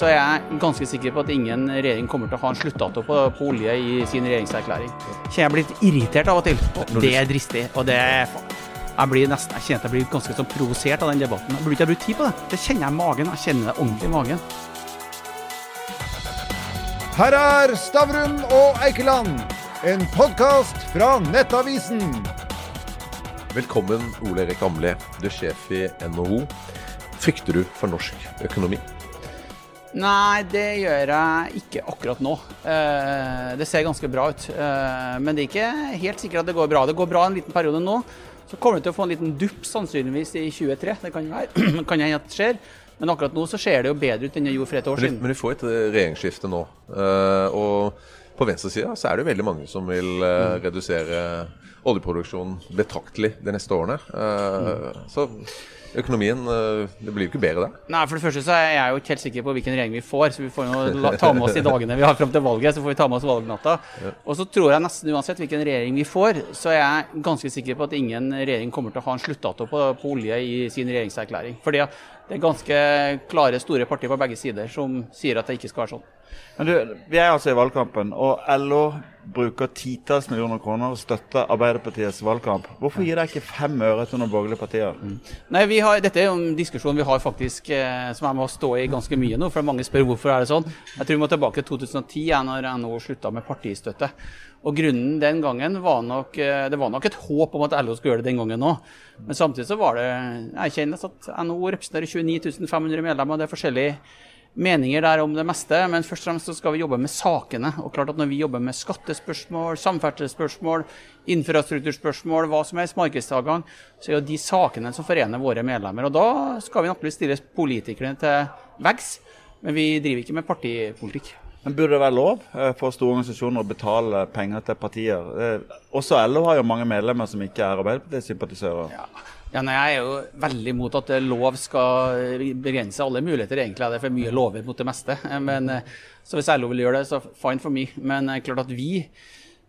Så er jeg ganske sikker på at ingen regjering kommer til å ha en sluttdato på, på olje i sin regjeringserklæring. Kjenner jeg blir litt irritert av og til. Det er dristig, og det er jeg blir nesten, jeg kjenner at jeg blir ganske sånn provosert av den debatten. Jeg burde ikke ha brukt tid på det. Det kjenner jeg i magen. Jeg kjenner det ordentlig i magen. Her er Stavrum og Eikeland, en podkast fra Nettavisen. Velkommen, Ole Erik Amle. Du er sjef i NHO. Frykter du for norsk økonomi? Nei, det gjør jeg ikke akkurat nå. Eh, det ser ganske bra ut. Eh, men det er ikke helt sikkert at det går bra. Det går bra en liten periode nå. Så kommer du til å få en liten dupp sannsynligvis i 23. Det kan hende kan at det skjer. Men akkurat nå så ser det jo bedre ut enn det gjorde for et år siden. Men vi får et eh, regjeringsskifte nå. Og på venstresida så er det jo veldig mange som vil redusere oljeproduksjonen betraktelig de neste årene. Så økonomien uh, Det blir jo ikke bedre der. Nei, For det første så er jeg jo ikke helt sikker på hvilken regjering vi får. Så vi får ta med oss de dagene vi har fram til valget. Så får vi ta med oss valgnatta. Ja. Og så tror jeg nesten uansett hvilken regjering vi får, så er jeg ganske sikker på at ingen regjering kommer til å ha en sluttdato på, på olje i sin regjeringserklæring. Fordi det er ganske klare, store partier på begge sider som sier at det ikke skal være sånn. Men du, Vi er altså i valgkampen, og LO bruker titalls millioner kroner og støtter Arbeiderpartiets valgkamp. Hvorfor gir dere ikke fem øre til noen borgerlige partier? Mm. Nei, har, Dette er jo en diskusjon vi har faktisk, eh, som med å stå i ganske mye nå. For mange spør hvorfor er det sånn. Jeg tror vi må tilbake til 2010, jeg, når NHO slutta med partistøtte. Og Grunnen den gangen var nok eh, det var nok et håp om at LO skulle gjøre det den gangen òg. Men samtidig så var det erkjennelse at NHO representerer 29 500 medlemmer. Det er forskjellige meninger der om det meste, men først og fremst så skal vi jobbe med sakene. Og klart at Når vi jobber med skattespørsmål, samferdselsspørsmål, infrastrukturspørsmål, hva som helst, markedsadgang, så er jo de sakene som forener våre medlemmer. Og Da skal vi naturligvis stille politikerne til veggs, men vi driver ikke med partipolitikk. Men Burde det være lov eh, for store organisasjoner å betale penger til partier? Eh, også LO har jo mange medlemmer som ikke er Arbeiderparti-sympatisører. Ja. Ja, nei, Jeg er jo veldig imot at lov skal begrense alle muligheter. Egentlig er det for mye lover mot det meste. Men, eh, så Hvis LO vil gjøre det, så fine for meg. Men er klart at vi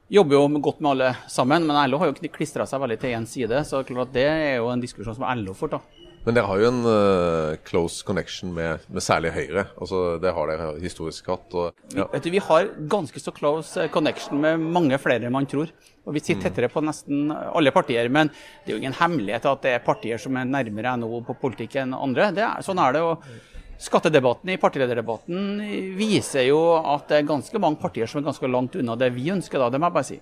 jobber jo godt med alle sammen. Men LO har jo klistra seg veldig til én side, så klart at det er jo en diskusjon som LO får ta. Men dere har jo en uh, close connection med, med, særlig Høyre. Altså, det har dere historisk hatt. Og, ja. vi, du, vi, har ganske så close eh, connection med mange flere enn man tror. Og Vi sitter mm. tettere på nesten alle partier. Men det er jo ingen hemmelighet at det er partier som er nærmere NHO på politikk enn andre. Er, sånn er det. og Skattedebatten i partilederdebatten viser jo at det er ganske mange partier som er ganske langt unna det vi ønsker, da. Det må jeg bare si.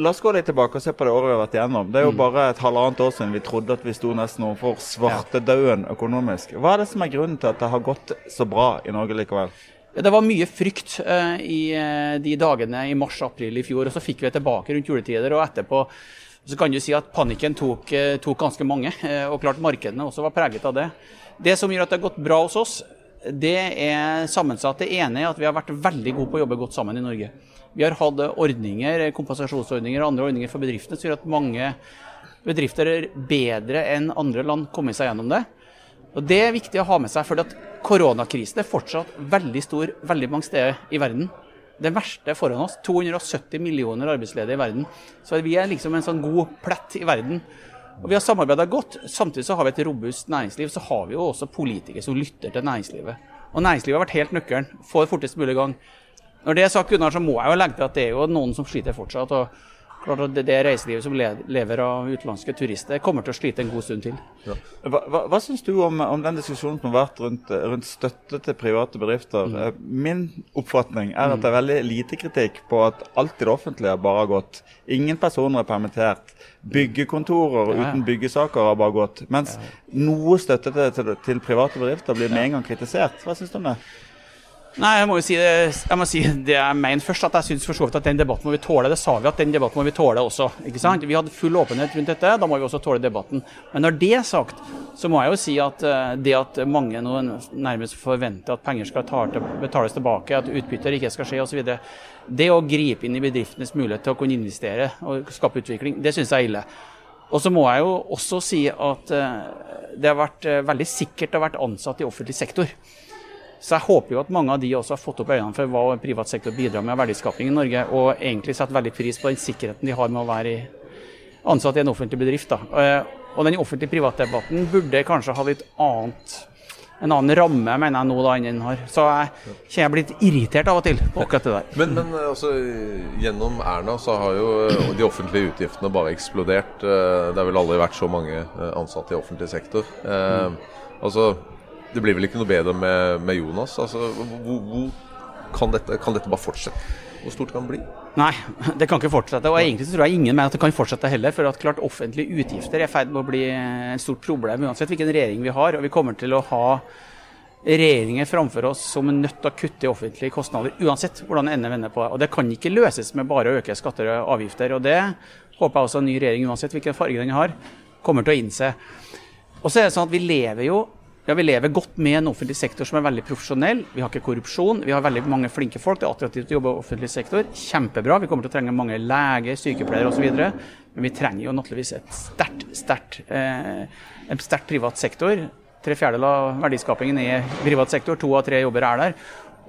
La oss gå litt tilbake og se på det året vi har vært igjennom. Det er jo mm. bare et halvannet år siden vi trodde at vi sto nesten overfor svartedauden økonomisk. Hva er det som er grunnen til at det har gått så bra i Norge likevel? Det var mye frykt uh, i uh, de dagene i mars-april i fjor. og Så fikk vi tilbake rundt juletider. og etterpå så kan du si at Panikken tok, uh, tok ganske mange, og klart markedene også var preget av det. Det som gjør at det har gått bra hos oss, det er sammensatt. Det ene er at vi har vært veldig gode på å jobbe godt sammen i Norge. Vi har hatt ordninger, kompensasjonsordninger og andre ordninger for bedriftene som gjør at mange bedrifter er bedre enn andre land kommet seg gjennom det. Og Det er viktig å ha med seg, for koronakrisen er fortsatt veldig stor veldig mange steder i verden. Det verste er foran oss. 270 millioner arbeidsledige i verden. Så vi er liksom en sånn god plett i verden. Og Vi har samarbeida godt. Samtidig så har vi et robust næringsliv. Så har vi jo også politikere som lytter til næringslivet. Og næringslivet har vært helt nøkkelen. Få det fortest mulig gang. Når det er sagt, Gunnar, så må jeg jo legge til at det er jo noen som sliter fortsatt. og Klart at Det reiselivet som lever av utenlandske turister, kommer til å slite en god stund til. Ja. Hva, hva, hva syns du om, om, den diskusjonen som har vært rundt, rundt støtte til private bedrifter? Mm. Eh, min oppfatning er at det er veldig lite kritikk på at alt i det offentlige bare har gått. Ingen personer er permittert. Byggekontorer ja. uten byggesaker har bare gått. Mens ja. noe støtte til, til, til, private bedrifter blir med en gang kritisert. Hva syns du om det? Nei, jeg må jo si det jeg, må si det jeg mener først. At jeg syns for så vidt at den debatten må vi tåle. Det sa vi at den debatten må vi tåle også. ikke sant? Vi hadde full åpenhet rundt dette, da må vi også tåle debatten. Men når det er sagt, så må jeg jo si at eh, det at mange nå nærmest forventer at penger skal betales tilbake, at utbytter ikke skal skje osv., det å gripe inn i bedriftenes mulighet til å kunne investere og skape utvikling, det syns jeg er ille. Og så må jeg jo også si at eh, det har vært eh, veldig sikkert å ha vært ansatt i offentlig sektor. Så jeg håper jo at mange av de også har fått opp øynene for hva privat sektor bidrar med av verdiskaping i Norge, og egentlig setter veldig pris på den sikkerheten de har med å være ansatt i en offentlig bedrift. Da. Eh, og den offentlige privatdebatten burde kanskje ha litt annet en annen ramme mener jeg nå da enn den har. Så jeg kjenner blitt irritert av og til på akkurat det der. Men, men altså, gjennom Erna så har jo eh, de offentlige utgiftene bare eksplodert. Eh, Det har vel aldri vært så mange eh, ansatte i offentlig sektor. Eh, altså, det blir vel ikke noe bedre med, med Jonas. Altså, hvor, hvor kan, dette, kan dette bare fortsette? Hvor stort kan det bli? Nei, det kan ikke fortsette. Og egentlig så tror jeg ingen mener at det kan fortsette heller. For at klart offentlige utgifter er i ferd med å bli et stort problem uansett hvilken regjering vi har. Og vi kommer til å ha regjeringer framfor oss som er nødt til å kutte i offentlige kostnader uansett hvordan det ender vender på. Og det kan ikke løses med bare å øke skatter og avgifter. Og det håper jeg også en ny regjering, uansett hvilken farge den har, kommer til å innse. Og så er det sånn at vi lever jo ja, Vi lever godt med en offentlig sektor som er veldig profesjonell. Vi har ikke korrupsjon. Vi har veldig mange flinke folk. Det er attraktivt å jobbe i offentlig sektor. Kjempebra. Vi kommer til å trenge mange leger, sykepleiere osv. Men vi trenger jo naturligvis et sterkt, sterkt, eh, en sterkt privat sektor. Tre fjerdedeler av verdiskapingen er privat sektor. To av tre jobber er der.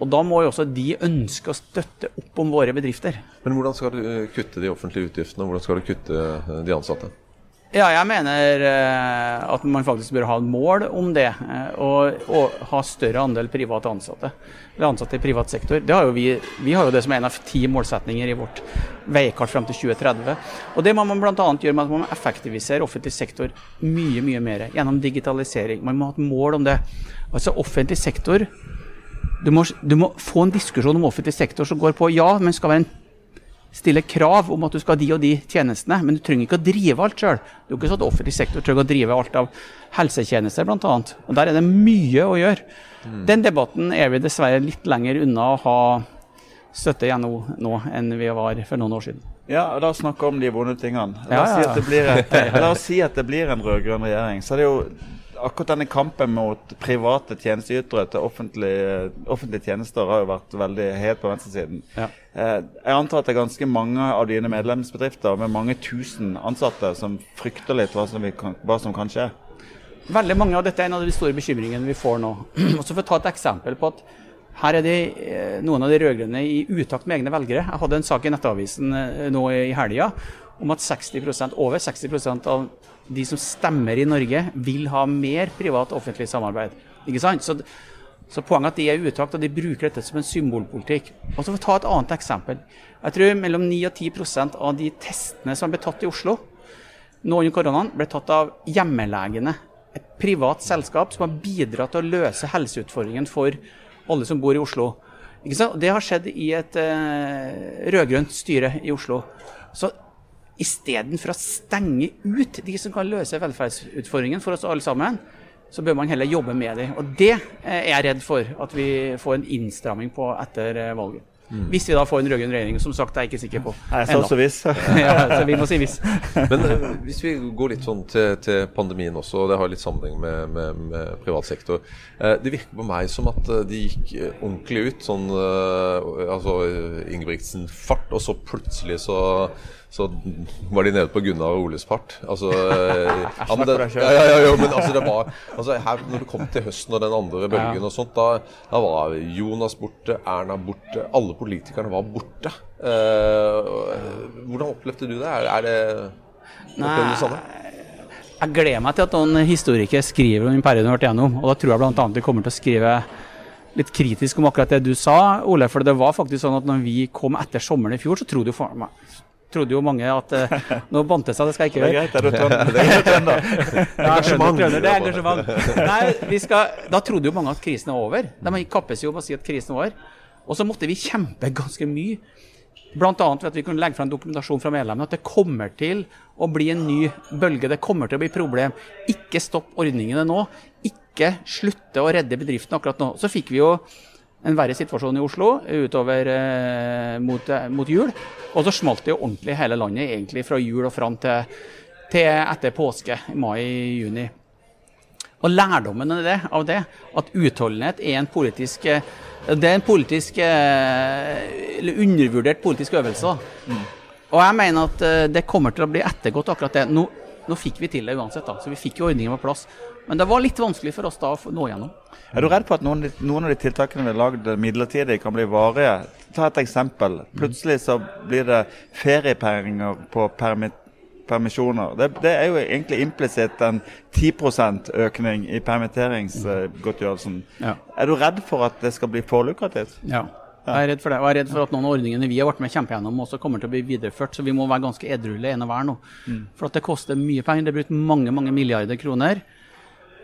Og Da må jo også de ønske å støtte opp om våre bedrifter. Men hvordan skal du eh, kutte de offentlige utgiftene? og Hvordan skal du kutte eh, de ansatte? Ja, jeg mener eh, at man faktisk bør ha et mål om det. Eh, og, og ha større andel private ansatte. Eller ansatte i privat sektor. Har vi, vi har jo det som er en av ti målsetninger i vårt veikart frem til 2030. Og Det må man bl.a. gjøre med at man må effektivisere offentlig sektor mye mye mer. Gjennom digitalisering. Man må ha et mål om det. Altså Offentlig sektor du må, du må få en diskusjon om offentlig sektor som går på ja, men skal være en stille krav om at du skal ha de og de tjenestene, men du trenger ikke å drive alt sjøl. Det er jo ikke sånn at offentlig sektor trenger å drive alt av helsetjenester, bl.a. Og der er det mye å gjøre. Den debatten er vi dessverre litt lenger unna å ha støtte gjennom nå enn vi var for noen år siden. Ja, og da snakke om de vonde tingene. La Ja, oss si at det blir, en, la oss si at det blir en rød-grønn regjering. Så er det jo akkurat denne kampen mot private tjenesteytere til offentlige, offentlige tjenester har jo vært veldig het på venstresiden. Ja. Eh, jeg antar at det er ganske mange av dine medlemsbedrifter med mange tusen ansatte som frykter litt hva som, vi kan, hva som kan skje. Veldig mange av dette er en av de store bekymringene vi får nå. Og så For å ta et eksempel på at her er de, eh, noen av de rød-grønne i utakt med egne velgere. Jeg hadde en sak i Nettavisen eh, nå i helga om at 60% over 60% av de som stemmer i Norge, vil ha mer privat-offentlig samarbeid. Ikke sant? Så, så poenget er at de er i utakt, og de bruker dette som en symbolpolitikk. Og så får vi ta et annet eksempel. Jeg tror mellom 9 og 10% av de testene som ble tatt i Oslo nå under koronaen, ble tatt av hjemmelegene. Et privat selskap som har bidratt til å løse helseutfordringen for alle som bor i Oslo. Ikke sant? Det har skjedd i et eh, rød-grønt styre i Oslo. Så istedenfor å stenge ut de som kan løse velferdsutfordringen for oss alle sammen, så bør man heller jobbe med dem. Og det eh, er jeg redd for at vi får en innstramming på etter valget. valget. Hvis vi da får en rød-grønn regjering. Som sagt, er jeg ikke sikker på. Jeg sa så så ja, så vi må si hvis. Men uh, hvis vi går litt sånn til, til pandemien også, og det har litt sammenheng med, med, med privat sektor. Uh, det virker på meg som at eh, de gikk eh, ordentlig ut, sånn uh, altså eh, Ingebrigtsen-fart, og så plutselig så så var de nede på Gunnar og Oles fart. Altså, eh, ja, men det, deg selv. ja, ja, ja, ja, men altså det var altså her, Når det kom til høsten og den andre bølgen og sånt, da, da var Jonas borte, Erna borte, alle politikerne var borte. Eh, hvordan opplevde du det? Er, er det Opplevde du det samme? Jeg gleder meg til at noen historikere skriver om den perioden vi har vært igjennom. Og da tror jeg bl.a. de kommer til å skrive litt kritisk om akkurat det du sa, Ole. For det var faktisk sånn at når vi kom etter sommeren i fjor, så trodde jo, for meg, trodde jo mange at eh, nå bandt det seg, det skal jeg ikke Det gjøre. greit? Det er. Ja, Det er engasjement. Nei, vi skal, da trodde jo mange at krisen er over. De kappes jo om å si at krisen er over. Og så måtte vi kjempe ganske mye. Bl.a. ved at vi kunne legge fram dokumentasjon fra medlemmene at det kommer til å bli en ny bølge. Det kommer til å bli problem. Ikke stopp ordningene nå. Ikke slutte å redde bedriftene akkurat nå. Så fikk vi jo en verre situasjon i Oslo utover eh, mot, eh, mot jul. Og så smalt det jo ordentlig i hele landet, egentlig fra jul og fram til, til etter påske, i mai-juni. Og lærdommen av det, av det, at utholdenhet er en politisk eh, det er en politisk eh, eller undervurdert politisk øvelse. Mm. Og jeg mener at det kommer til å bli ettergått akkurat det. Nå, nå fikk vi til det uansett, da, så vi fikk jo ordningen på plass. Men det var litt vanskelig for oss da å nå gjennom. Er du redd for at noen, noen av de tiltakene vi har lagd midlertidig, kan bli varige? Ta et eksempel. Plutselig så blir det feriepenger på permitt permisjoner. Det, det er jo egentlig implisitt en 10% økning i permitteringsgodtgjørelsen. Ja. Er du redd for at det skal bli for lukrativt? Ja. Jeg er redd for det. Og jeg er redd for at noen av ordningene vi har vært med å kjempe gjennom, også kommer til å bli videreført. Så vi må være ganske edruelige en og hver nå. For at det koster mye penger. Det er brukt mange mange milliarder kroner.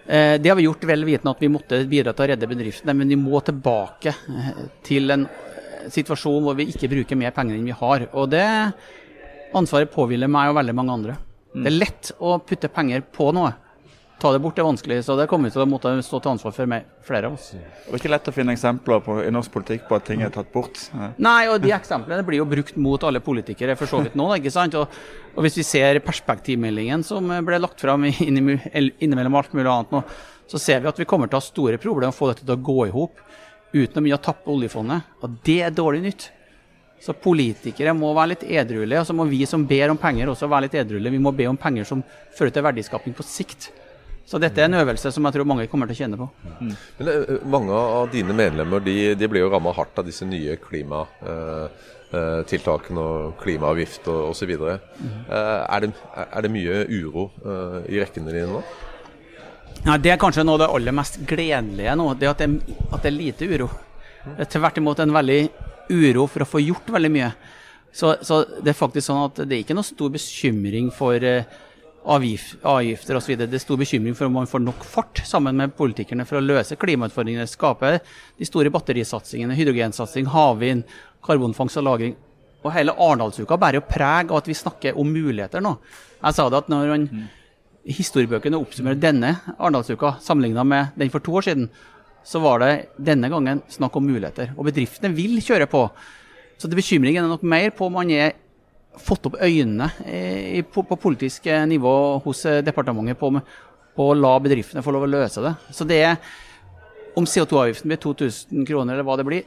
Eh, det har vi gjort vel vitende at vi måtte bidra til å redde bedriftene, men vi må tilbake eh, til en eh, situasjon hvor vi ikke bruker mer penger enn vi har. Og det ansvaret påhviler meg og veldig mange andre. Det er lett å putte penger på noe. Ta det bort er vanskelig, så det kommer vi til å måtte stå til ansvar for meg, flere av oss. Det er ikke lett å finne eksempler på, i norsk politikk på at ting er tatt bort. Ja. Nei, og de eksemplene blir jo brukt mot alle politikere for så vidt nå. ikke sant? Og, og hvis vi ser perspektivmeldingen som ble lagt fram innimellom alt mulig annet nå, så ser vi at vi kommer til å ha store problemer med å få dette til å gå i hop uten å mye å tappe oljefondet. Og det er dårlig nytt. Så politikere må være litt edruelige, og så må vi som ber om penger også være litt edruelige. Vi må be om penger som fører til verdiskaping på sikt. Så dette er en øvelse som jeg tror mange kommer til å kjenne på. Men eh, Mange av dine medlemmer de, de ble jo ramma hardt av disse nye klimatiltakene og klimaavgift og osv. Mm. Er, det- er det mye uro eh, i rekkene dine nå? Ja, Det er kanskje noe av det aller mest gledelige nå, det at det, at det er lite uro. Det er tvert imot en veldig uro for å få gjort veldig mye. Så, så det er faktisk sånn at det er ikke noe stor bekymring for eh, avgif, avgifter osv. Det er stor bekymring for om man får nok fart sammen med politikerne for å løse klimautfordringene. Skape de store batterisatsingene, hydrogensatsing, havvind, karbonfangst og -lagring. Og hele Arendalsuka bærer jo preg av at vi snakker om muligheter nå. Jeg sa det at når man historiebøkene oppsummerer denne Arendalsuka sammenligna med den for to år siden, så var det denne gangen snakk om muligheter. Og bedriftene vil kjøre på. Så det bekymringen er nok mer på om man er fått opp øynene eh, i- på, på politisk eh, nivå hos eh, departementet på, på å la bedriftene få lov å løse det. Så det om CO2-avgiften blir 2000 kroner eller hva det blir,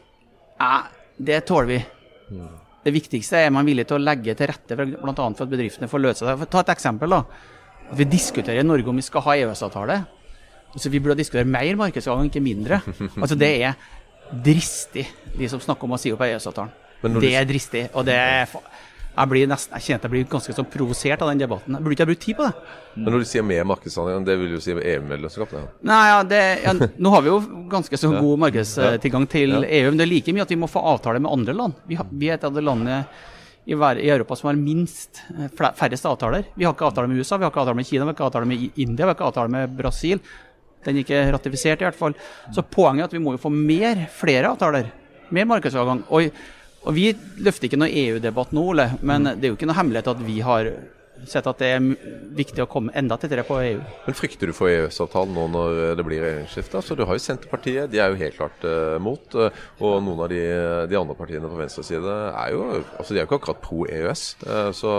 eh, det tåler vi. Det viktigste er man villig til å legge til rette for, annet for at bedriftene får løse det. Ta et eksempel. da. At Vi diskuterer i Norge om vi skal ha EØS-avtale. Altså, vi burde diskutere mer markedsadgang, ikke mindre. Altså, det er dristig, de som snakker om å si opp EØS-avtalen. Det er dristig. og det er... Jeg, blir nesten, jeg kjenner at jeg blir ganske sånn provosert av den debatten. Jeg burde ikke ha brukt tid på det. Men når du sier mer markedsandel, det vil jo si EU-medlemskap? Ja. Nei, ja, det, ja, Nå har vi jo ganske så god markedstilgang til EU, men det er like mye at vi må få avtale med andre land. Vi, har, vi er et av de landene i, i Europa som har minst eh, færrest avtaler. Vi har ikke avtale med USA, vi har ikke avtale med Kina, vi har ikke avtale med India, vi har ikke avtale med Brasil. Den er ikke ratifisert, i hvert fall. Så poenget er at vi må jo få mer, flere avtaler. Mer markedsadgang. Og, og vi løfter ikke noe EU-debatt nå, Ole, men det er jo ikke noe hemmelighet at vi har sett at det er viktig å komme enda tettere på EU. Men frykter du for EØS-avtalen nå når det blir regjeringsskifte? Altså, du har jo Senterpartiet, de er jo helt klart uh, mot. eh, og noen av de, de andre partiene på venstre side er jo altså, de er jo ikke akkurat pro EØS. Uh, så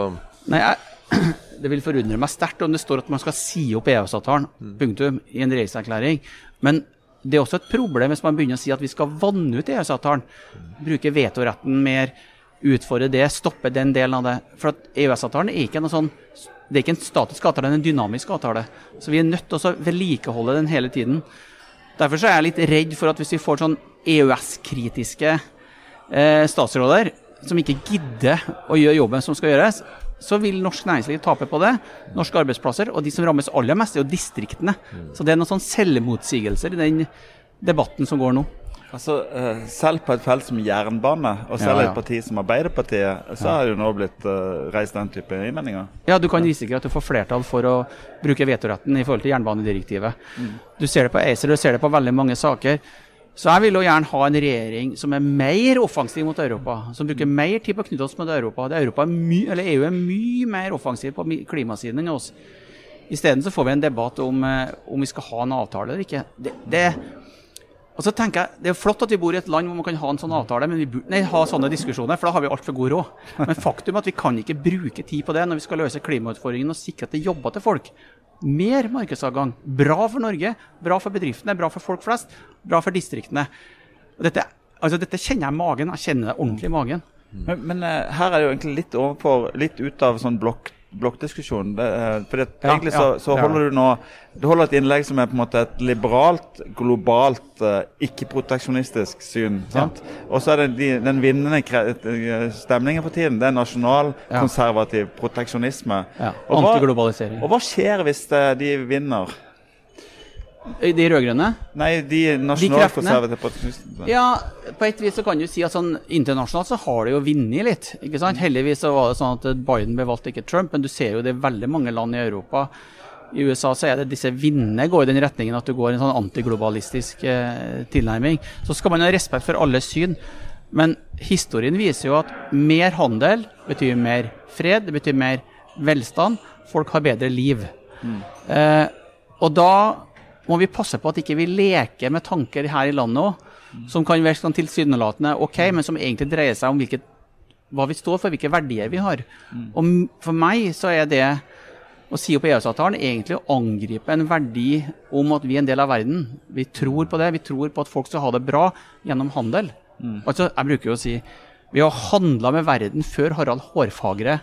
Nei, jeg, Det vil forundre meg sterkt om det står at man skal si opp EØS-avtalen, punktum, i en regjeringserklæring. Men det er også et problem hvis man begynner å si at vi skal vanne ut EØS-avtalen. Bruke vetoretten mer, utfordre det, stoppe den delen av det. For EØS-avtalen er ikke noe sånn det er ikke en statisk avtale, det er en dynamisk avtale. Så vi er nødt til å vedlikeholde den hele tiden. Derfor er jeg litt redd for at hvis vi får sånn EØS-kritiske eh, statsråder som ikke gidder å gjøre jobben som skal gjøres, så vil norsk næringsliv tape på det. Norske arbeidsplasser. Og de som rammes aller mest, er jo distriktene. Så det er noen sånn selvmotsigelser i den debatten som går nå. Altså, eh, Selv på et felt som jernbane, og selv Ja, ja. et parti som Arbeiderpartiet, så har det jo nå blitt eh, reist den type innvendinger. Ja, du kan risikere at du får flertall for å bruke vetoretten i forhold til jernbanedirektivet. Du ser det på ACER, du ser det på veldig mange saker. Så jeg vil jo gjerne ha en regjering som er mer offensiv mot Europa. Som bruker mer tid på å knytte oss mot Europa. Europa er EU er mye mer offensiv på klimasiden enn oss. Isteden får vi en debatt om, eh, om vi skal ha en avtale eller ikke. Det, det, og så tenker jeg, Det er flott at vi bor i et land hvor man kan ha en sånn avtale, men vi nei, ha sånne diskusjoner, for da har vi altfor god råd. Men faktum er at vi kan ikke bruke tid på det når vi skal løse klimautfordringene og sikre at det jobber til folk. Mer markedsadgang. Bra for Norge, bra for bedriftene, bra for folk flest, bra for distriktene. Dette, altså dette kjenner jeg i magen. Jeg kjenner det ordentlig i magen. Men, men eh, her er det jo egentlig litt overfor, litt ut av sånn blokkdiskusjon. Det, eh, Ja, egentlig så, så er holder du nå Du holder et innlegg som er på en måte et liberalt, globalt, eh, ikke-proteksjonistisk syn. sant? Og så er det de, den vinnende stemningen for tiden. Det er nasjonal, konservativ proteksjonisme. Ja, Og hva- Antiglobalisering. Og hva skjer hvis eh, de vinner? De rød-grønne? Nei, de nasjonalkonservative proteksjonistene. Ja, på et vis så kan du si at sånn internasjonalt så har det jo vunnet litt. ikke sant? Heldigvis så var det sånn at Biden ble valgt, ikke Trump, men du ser jo det er veldig mange land i Europa. I USA så er det disse vinnene går i den retningen at du går i en sånn antiglobalistisk eh, tilnærming. Så skal man ha respekt for alle syn. Men historien viser jo at mer handel betyr mer fred, det betyr mer velstand. Folk har bedre liv. Eh, og da må vi passe på at ikke vi leker med tanker her i landet òg, som kan virke sånn tilsynelatende OK, men som egentlig dreier seg om hvilket, hva vi står for, hvilke verdier vi har. Og for meg så er det å si opp EØS-avtalen egentlig å angripe en verdi om at vi er en del av verden. Vi tror på det. Vi tror på at folk skal ha det bra gjennom handel. Altså, jeg bruker jo å si vi har handla med verden før Harald Hårfagre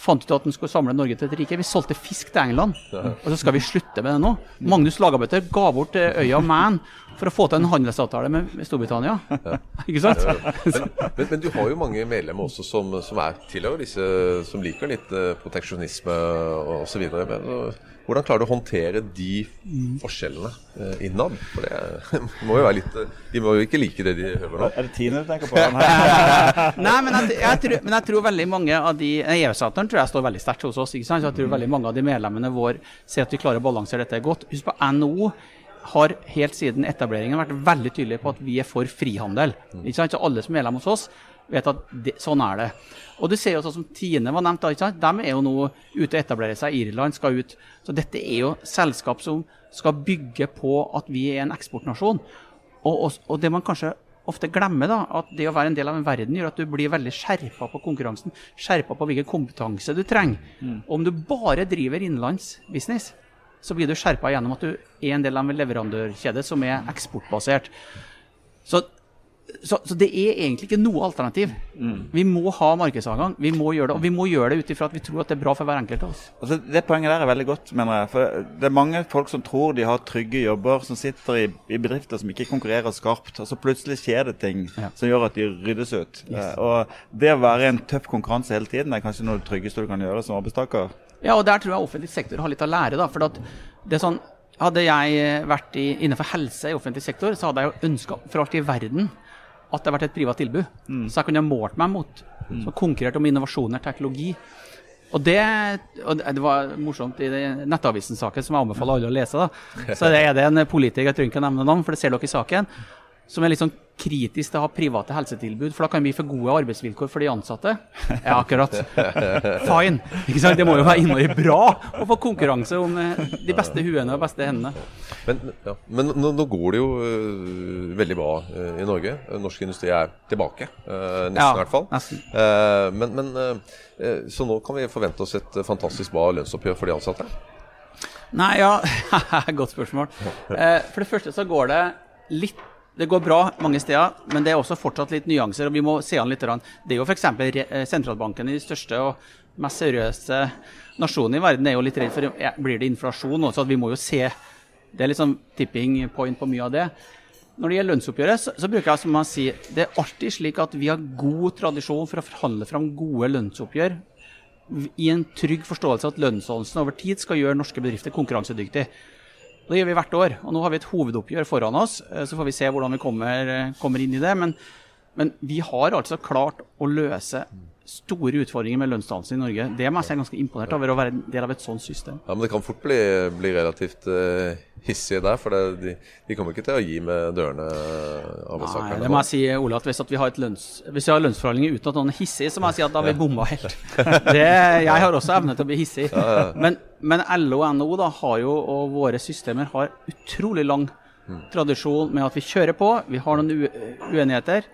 fant ut at han skulle samle Norge til et rike. Vi solgte fisk til England, og så skal vi slutte med det nå. Magnus Lagabøtter ga bort eh, øya Man for å få til en handelsavtale med Storbritannia. Storbritannia. Ikke sant? Men, men, men du har jo mange medlemmer også som, som er tilhører disse som liker litt eh, proteksjonisme osv. Hvordan klarer du å håndtere de forskjellene eh, innad? For det må jo være litt eh, De må jo ikke like det de hører nå. Er det Tine du tenker på? Nei. Nei, men jeg, jeg, tror, men jeg tror veldig mange av de EØS-avtalen tror jeg står veldig sterkt hos oss. ikke sant? Så jeg tror veldig mange av de medlemmene våre ser at vi klarer å balansere dette godt. Husk på NHO har helt siden etableringen vært veldig tydelige på at vi er for frihandel. ikke sant? Så alle som er medlem hos oss, vet at det, sånn er det. Og du ser jo sånn som Tine var nevnt, da, de er jo nå ute og etablerer seg. Irland skal ut. Så dette er jo selskap som skal bygge på at vi er en eksportnasjon. Og, og, og det man kanskje ofte glemmer, da, at det å være en del av en verden gjør at du blir veldig skjerpa på konkurransen. Skjerpa på hvilken kompetanse du trenger. Mm. om du bare driver innenlandsbusiness, så blir du skjerpa gjennom at du er en del av en leverandørkjede som er eksportbasert. Så, så, så det er egentlig ikke noe alternativ. Vi må ha markedsadgang. Vi må gjøre det, og vi må gjøre det ut ifra at vi tror at det er bra for hver enkelt av oss. Altså, det poenget der er veldig godt, mener jeg. For det er mange folk som tror de har trygge jobber, som sitter i, i bedrifter som ikke konkurrerer skarpt, og så plutselig skjer det ting Ja. som gjør at de ryddes ut. Eh, og det å være i en tøff konkurranse hele tiden er kanskje noe av det tryggeste du kan gjøre som arbeidstaker. Ja, og der tror jeg offentlig sektor har litt å lære. da, for at det er sånn, Hadde jeg vært i, innenfor helse i offentlig sektor, så hadde jeg jo ønska for alt i verden at det har vært et privat tilbud. Så jeg kunne ha målt meg mot. Så konkurrert om innovasjoner, teknologi. Og det, og det var morsomt i Nettavisen-saken, som jeg anbefaler alle å lese. da, Så er det en politiker, jeg trenger ikke å nevne navn, for det ser dere i saken, som er litt sånn kritisk til å ha private helsetilbud, for da kan vi få gode arbeidsvilkår for de ansatte. Ja, akkurat. Fine. Ikke sant? Det må jo være innmari bra å få konkurranse om eh, de beste huene og beste hendene. Men, ja. Men nå, nå går det jo uh, veldig bra uh, i Norge. Norsk industri er tilbake, Uh, nesten Ja, i hvert fall. men, men Så nå kan vi forvente oss et fantastisk bra lønnsoppgjør for de ansatte? Nei, ja Godt spørsmål. For det første så går det litt det går bra mange steder, men det er også fortsatt litt nyanser. og vi må se an litt. Det er jo f.eks. sentralbanken i de største og mest seriøse nasjonene i verden er jo litt redd for blir det inflasjon også, så at vi må jo se Det er liksom tipping point på mye av det. Når det gjelder lønnsoppgjøret, så, så bruker jeg som man sier, det er alltid slik at vi har god tradisjon for å forhandle fram gode lønnsoppgjør i en trygg forståelse at lønnsdannelsen over tid skal gjøre norske bedrifter konkurransedyktige. Det gjør vi hvert år. og Nå har vi et hovedoppgjør foran oss. eh, Så får vi se hvordan vi kommer, eh, kommer inn i det. Men, men vi har altså klart å løse store utfordringer med lønnsdannelse i Norge. Det må jeg si er ganske imponert over å være en del av et sånt system. Ja, Men det kan fort bli, bli relativt uh, hissig der, for det, de, de kommer ikke til å gi med dørene, Nei, det må jeg si, Ola, at hvis, at vi, har et lønns, hvis vi har lønnsforhandlinger uten at noen er hissige, så må jeg si at da har vi bomma helt. Det, jeg har også evne til å bli hissig. Men, men LO og NHO da, har jo, og våre systemer har utrolig lang tradisjon med at vi kjører på. Vi har noen uenigheter,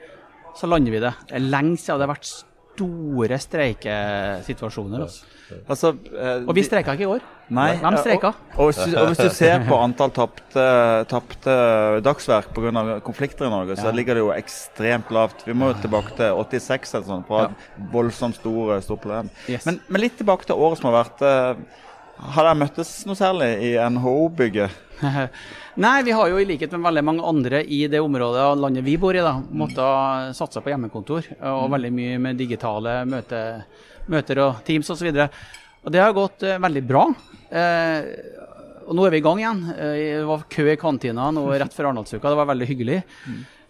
så lander vi det. Det er lenge siden det har vært store streikesituasjoner. Altså. Altså, eh, Og vi streika ikke i år. Nei, De streika. Og, og, og hvis du ser på antall tapte tapte dagsverk pga. konflikter i Norge, så Ja. ligger det jo ekstremt lavt. Vi må jo tilbake til 86 eller sånn, på et voldsomt stor, stort problem. Yes. Men, men litt tilbake til året som har vært. eh, Har dere møttes noe særlig i NHO-bygget? Nei, vi har jo i likhet med veldig mange andre i det området av landet vi bor i, da, måttet satse på hjemmekontor. Og veldig mye med digitale møte, møter og Teams osv. Og, og det har gått eh, veldig bra. Eh, og nå er vi i gang igjen. Eh, det var kø i kantina nå rett før Arendalsuka. Det var veldig hyggelig.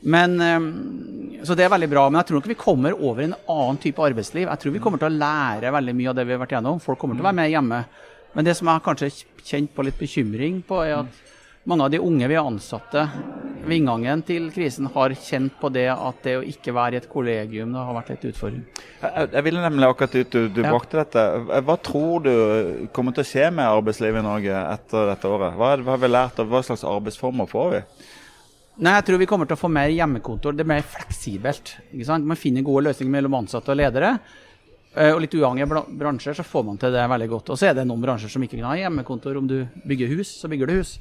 Men, eh, så det er veldig bra. Men jeg tror nok vi kommer over en annen type arbeidsliv. Jeg tror vi kommer til å lære veldig mye av det vi har vært gjennom. Folk kommer til å være med hjemme. Men det som jeg kanskje kjent på litt bekymring på, er at mange av de unge vi har ansatte ved inngangen til krisen, har kjent på det at det å ikke være i et kollegium det har vært litt utfordring. Jeg, jeg ville nemlig akkurat ut du, du Ja. brakte dette. Hva tror du kommer til å skje med arbeidslivet i Norge etter dette året? Hva, hva har vi lært, og hva slags arbeidsformer får vi? Nei, jeg tror vi kommer til å få mer hjemmekontor. Det er mer fleksibelt. Man finner gode løsninger mellom ansatte og ledere. Eh, Og litt uavhengig av bransjer så får man til det veldig godt. Og så er det noen bransjer som ikke kan ha hjemmekontor. Om du bygger hus, så bygger du hus.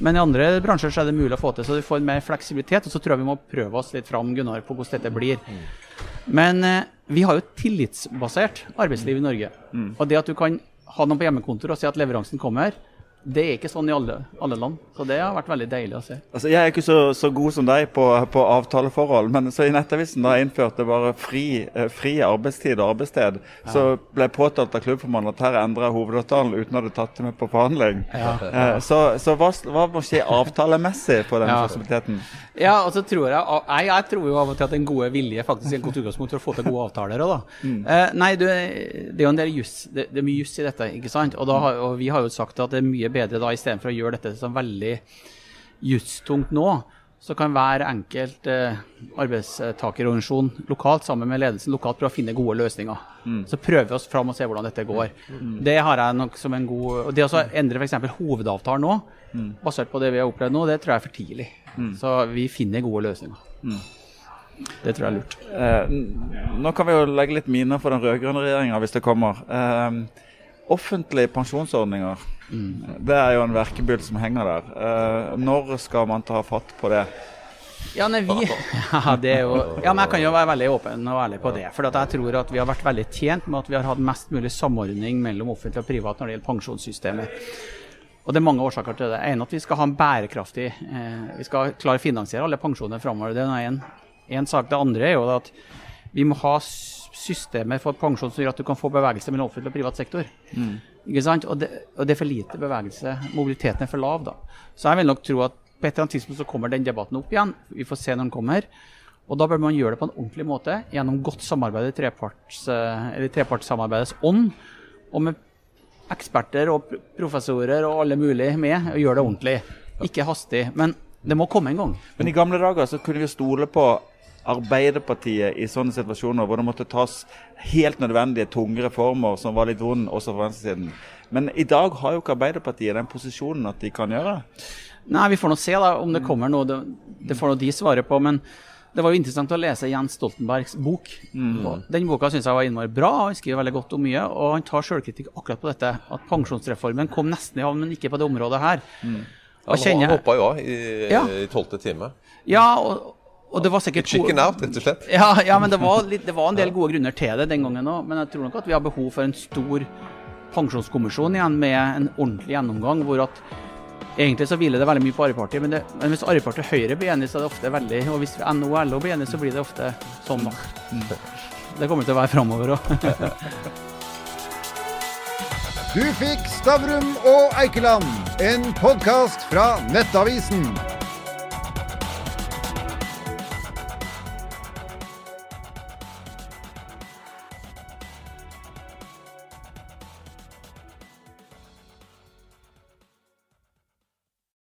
Men i andre bransjer så er det mulig å få til. Så du får mer fleksibilitet. Og så tror jeg vi må prøve oss litt fram Gunnar, på hvordan dette blir. Men eh, vi har jo et tillitsbasert arbeidsliv i Norge. Og det at du kan ha noen på hjemmekontor og si at leveransen kommer, det er ikke sånn i alle, alle land. Så det har vært veldig deilig å se. Altså, jeg er ikke så, så god som deg på, på avtaleforhold, men så i Nettavisen da jeg innførte bare fri, eh, fri arbeidstid og arbeidssted, så ble jeg påtalt av klubbformannen at her endra hovedavtalen uten å ha tatt det med på forhandling. Eh, Så, så hva, hva må skje avtalemessig på denne Ja. fasiliteten? Ja, og så tror jeg, jeg, jeg tror jo av og til at den gode vilje faktisk er et godt utgangspunkt for å få til gode avtaler. Da. Eh, nei, du, det er jo en del juss, det, det er mye juss i dette, ikke sant? Og, da, og vi har jo sagt at det er mye bedre da, istedenfor å gjøre dette som veldig justungt nå, så kan hver enkelt eh, arbeidstakerorganisasjon lokalt sammen med ledelsen lokalt prøve å finne gode løsninger. Så prøver vi oss fram og ser hvordan dette går. Det har jeg nok som en god og Det å endre f.eks. hovedavtalen nå, basert på det vi har opplevd nå, det tror jeg er for tidlig. Så vi finner gode løsninger. Det tror jeg er lurt. Eh, nå kan vi jo legge litt miner for den rød-grønne regjeringa hvis det kommer. Eh, offentlige pensjonsordninger, det er jo en verkebyll som henger der. Eh, når skal man ta fatt på det? Ja, nei, vi, ja, det er jo, ja, men jeg kan jo være veldig åpen og ærlig på det. For at jeg tror at vi har vært veldig tjent med at vi har hatt mest mulig samordning mellom offentlig og privat når det gjelder pensjonssystemet. Og det er mange årsaker til det. En at vi skal ha en bærekraftig eh, Vi skal klare å finansiere alle pensjoner framover. Det er en, en sak. Det andre er jo at vi må ha systemer for pensjon som gjør at du kan få bevegelse mellom offentlig og privat sektor. Ikke sant? Og det, og det er for lite bevegelse. Mobiliteten er for lav, da. Så jeg vil nok tro at på et eller annet tidspunkt så kommer den debatten opp igjen. Vi får se når den kommer. Og da bør man gjøre det på en ordentlig måte, gjennom godt samarbeid i treparts, eh, trepartssamarbeidets ånd. Og med eksperter og professorer og alle mulige med, og gjøre det ordentlig. Ikke hastig. Men det må komme en gang. Men i gamle dager så kunne vi stole på Arbeiderpartiet i sånne situasjoner hvor det måtte tas helt nødvendige tunge reformer som var litt vond også på venstresiden. Men i dag har jo ikke Arbeiderpartiet den posisjonen at de kan gjøre det. Nei, vi får nå se da om det kommer noe. Det, det får nå de svare på. Men det var jo interessant å lese Jens Stoltenbergs bok. Mm. Den boka syns jeg var innmari bra. og Han skriver veldig godt om mye. Og han tar sjølkritikk akkurat på dette. At pensjonsreformen kom nesten i havn, men ikke på det området her. Og Han kjenner- hoppa jo av i Ja. time. Ja, og, og det var sikkert Chicken out, rett og slett. Ja, ja men det var, litt, det var en del gode grunner til det den gangen òg. Men jeg tror nok at vi har behov for en stor pensjonskommisjon igjen med en ordentlig gjennomgang. hvor at Egentlig så hviler det veldig mye på Arbeiderpartiet, men, det, men hvis Arbeiderpartiet og Høyre blir enige, så er det ofte veldig Og hvis NHO og LO blir enige, så blir det ofte sånn, da. Det kommer til å være framover òg. Du fikk Stavrum og Eikeland, en podkast fra Nettavisen.